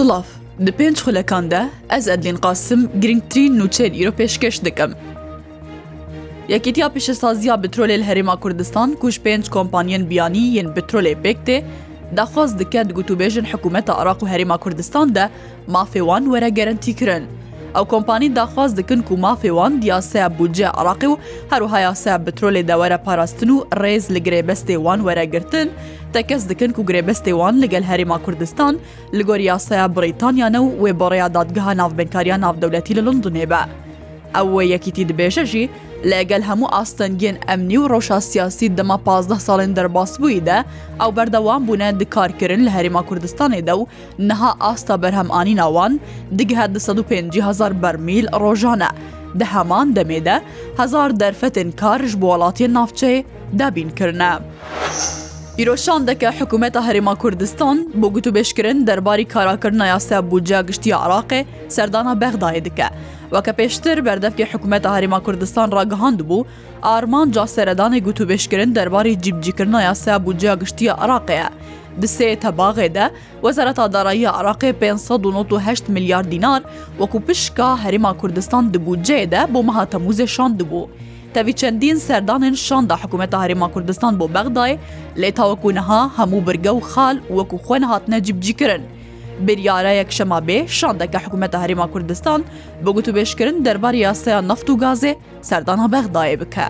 Silav Di pênc xulekan de ez Edlên qasim girngtirîn nûçeyên îro pêşkeş dikim. Yekîtiya pêşesaziya bitrolê Herêma Kurdistan ku ji pênc kompanyên biyanî yên bitrolê pêktê, daxwaz dike di gotûbêjin hikûmeta Iraq û Herêma Kurdistan de mafêwan were gerentî kirin. ئەو کۆمپانی داخواست دکن و مافێوان دیاسەیە بودجێ عراقی و هەروهایاسە بترۆلێ داوەرە پاراستن و ڕێز لە گرێبەستێوان وەرەگرتن تەکەس دکن و گرێبەستێوان لەگەل هەرێما کوردستان لە گۆریاسەیە بریتانیانە و وێ بەڕێیا دادگەها ناوبنکاریان ناودەولەتی لە لندونێبە. ئەوە یەکیتی دبێژەژی لەگەل هەموو ئاستەنگێن ئەمنی و ڕۆژە سیاسی دەمە پازدە ساڵێن دەرباس بوویدا ئەو بەردەوام بوونە دکارکردن لە هەریما کوردستانێدا و نەها ئاستا بەرهەمانی ناوان دیگه 1500هزار بەرمیل ڕۆژانە. دە هەمان دەمێدە هزار دەرفەتن کارش بۆ وڵاتی نافچەی دابینکردە. ئیرۆشان دەکە حکوومەتە هەرێما کوردستان بۆ گوتوبێشکردن دەرباری کاراکردن یاسە بودجە گشتی عراقێ سەردانە بەغدایە دکە. وەکە پێشتر بەردەفکی حکوومەتە هەریما کوردستان ڕگەهاند بوو ئارمان جا سەردانی گوتوبێشکردن دەرباری جیبجیکردنا یاسا بودجیا گشتیە عراقەیە. بسێ تەباغێدە وەزارەتا دارایی عراقی 598 میلیارد دینار وەکو پشکا هەریما کوردستان دبووجێدە بۆ مەهاتە موزێ شان دبوو. تەوی چەندین سەردانن شاندا حکوومەتە هەرێما کوردستان بۆ بەغدای لێ تاوەکوونەها هەموو برگە و خال وەکو خوێن هاتنە جیبجیکردن. biryarayek şemabê şandeke hikûmeta Herêma Kurdistan bi gotûbêşkirin derbar yaseya neft û gazê serdana bexdayê bike.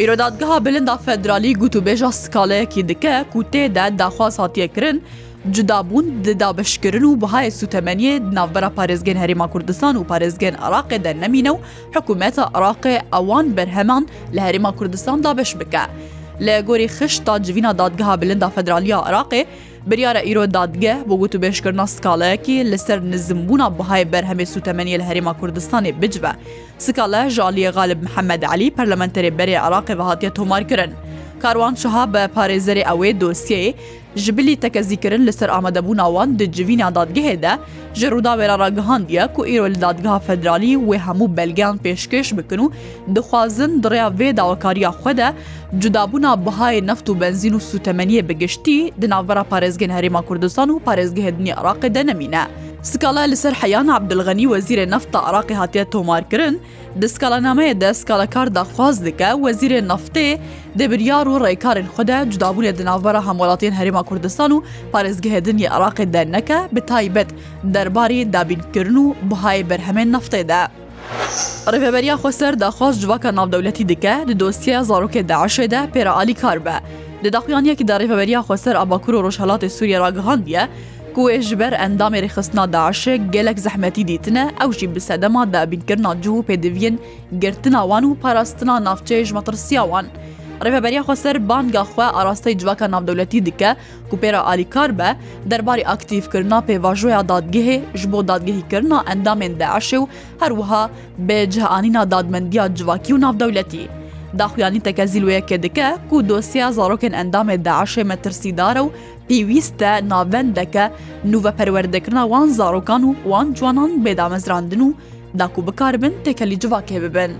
Îrodadgeha bilinda federalî gotûbêja skalayekî dike ku tê de daxwaz hatiye kirin, cidabûn di dabeşkirin û bihayê sûtemeniyê navbera Parêzgên Herêma Kurdistan û Parêzgên Iraqê de nemîne û hikûmeta Iraqê ewan berheman li Herêma Kurdistan dabeş bike. Li gorî xiş ta civîna dadgeha bilinda federaliya Iraqê, بریارە ئیرۆ دادگە بۆ گوت و بێشکردنا سکالەیەکی لەسەر نزمبوونا بەهای بەرهەمێ سوتەمەنیە لە هەرێما کوردستانی بجبە سکالە ژالیە غالب محەممەد علی پەرلەمەنتەرێ بەرێ عراقی بەهاتیە تۆمارکردن. کاروان شها بە پارێزەری ئەوێ دۆسیەی ji teke zîkirin li ser amedebûna wan di civîna dadgehê de ji rûdavêra ragihandiye ku îro li dadgeha federalî wê hemû belgeyan pêşkeş bikin û dixwazin direya vê dawakariya xwe de cudabûna bihayê neft û benzîn û sûtemeniye bigiştî di navbera parêzgên Herêma Kurdistan û parêzgehê dinî Iraqê de nemîne. Skala li ser heyan Abdilgenî wezîrê nefta Iraqê hatiye tomarkirin, di skalanameyê de skalakar daxwaz dike wezîrê neftê debiryar û rêkarên xwe de cudabûnê di navbera hemolatên Herêma کوردستان و پارێزگەهێدنی عراقی دەرنەکە بتایبەت دەرباری دابینکردن و بهای بەرهەمێن نفتێدا. ڕێبەریا خۆسەر داخواست جوواکە ناودەولەتی دکە لە دۆستیە زارۆکێ داعشێدا پێراعالی کار بە. لە داخوایانەکی دا ڕێبەریا خۆسەر ئاباکوور و ڕۆژهڵاتی سووریە ڕاگەهاندە، کوێ ji ber endamê rêxistna daşe gelek zehmetî dîtine ew jî bi sedema debînkirna cu pêdiviyên girtina wan û parastina navçeyê ji metirsiya wan. ڕێبەریا خۆسەر بانگاخوا ئاراستەی جوواکە نامدەولەتی دیکە کوپێرا ئالیکار بە دەرباری ئاکتیڤکردنا پێواژۆیا دادگەهێ ji بۆ دادگەهیکردنا ئەندامێن داعشێ و هەروەها بێجهانینا دادمەندیا جوواکی و ناودەولەتی. داخوایانی تەکەزیلوەیەکە دکە کو دۆسیا زارۆکن ئەندامێ داعشێ مەترسیدارە و پێویستە ناوەندەکە نوە پەروەردەکردنا وان زارۆکان و وان جوانان بێدامەزراندن و داکو بکار بن تێکەلی جوواکێ ببن.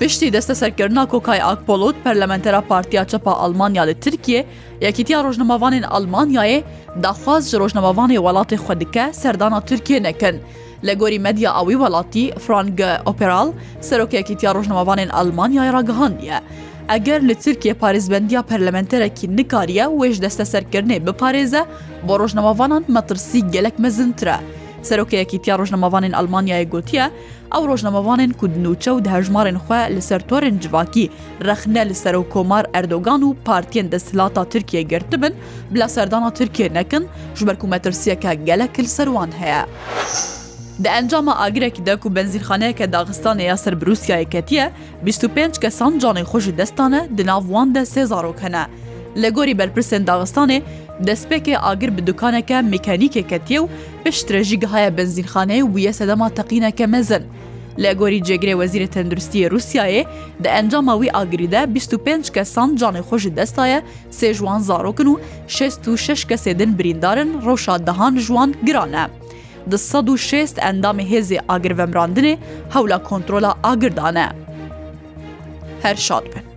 Piştî desteserkirina Kokay Akpolot Perlementera Partiya Çepa Almanya li Tirkiye yekîtiya rojnemavanên Almanyayê daxwaz ji rojnemavanê welatê xwe dike serdana Tirkiye nekin. لە گۆری مەدیا ئەوی وڵاتی فرانگ ئۆپێرال سەرۆکێکیتیا ڕۆژنەوەوانێن ئەلمانیای ڕگەهاندیە. ئەگەر لە ترکیە پارێزبندیا پەرلەمەنتەرەکی نکاریە وێش دەستە سەرکردنێ بپارێزە بۆ ڕۆژنەوەوانان مەترسی گەلک مەزنترە. سەرۆکەیەکی تیا ڕۆژنەمەوانین ئەلمانیای گوتیە ئەو ڕۆژنەمەوانین کودنوچە و دهژمارن خوێ لەسەر تۆرن جواکی رەخنە لە سەر و کۆمار ئەردۆگان و پارتیان دەسلاتا ترکیە گرتبن بلا سەردانا ترکێ نەکن ژبەرکومەترسیەکە گەلە کلسەروان هەیە. Di encama agirekî de ku benzîrxaneyeke Dagistanê ya ser Brusiyayê ketiye, 25 kesan canê xwe ji destan e di nav wan de sê zarok hene. لە گۆری بەرپرسێن داوەستانێ دەستپێکێ ئاگر بە دوکانەکە مکانیکێکە تێ و پشترەژی گەهایە بنزینخانەیە ویە سەدەما تەقینەکە مەزن. لە گۆری جێگرێ وەزیرە تەندروستی رووسایە دە ئەنجامەوی ئاگریدا 25 کەسان جانێ خۆشی دەستایە سێژوان زارۆکن و 66 کەسێدن بریندارن ڕۆشاددەهان ژوان گرانە. دە 16 ئەندامی هێزی ئاگرڤەمراندنێ هەولا کۆنتترۆلا ئاگردانە. هەر شاد بن.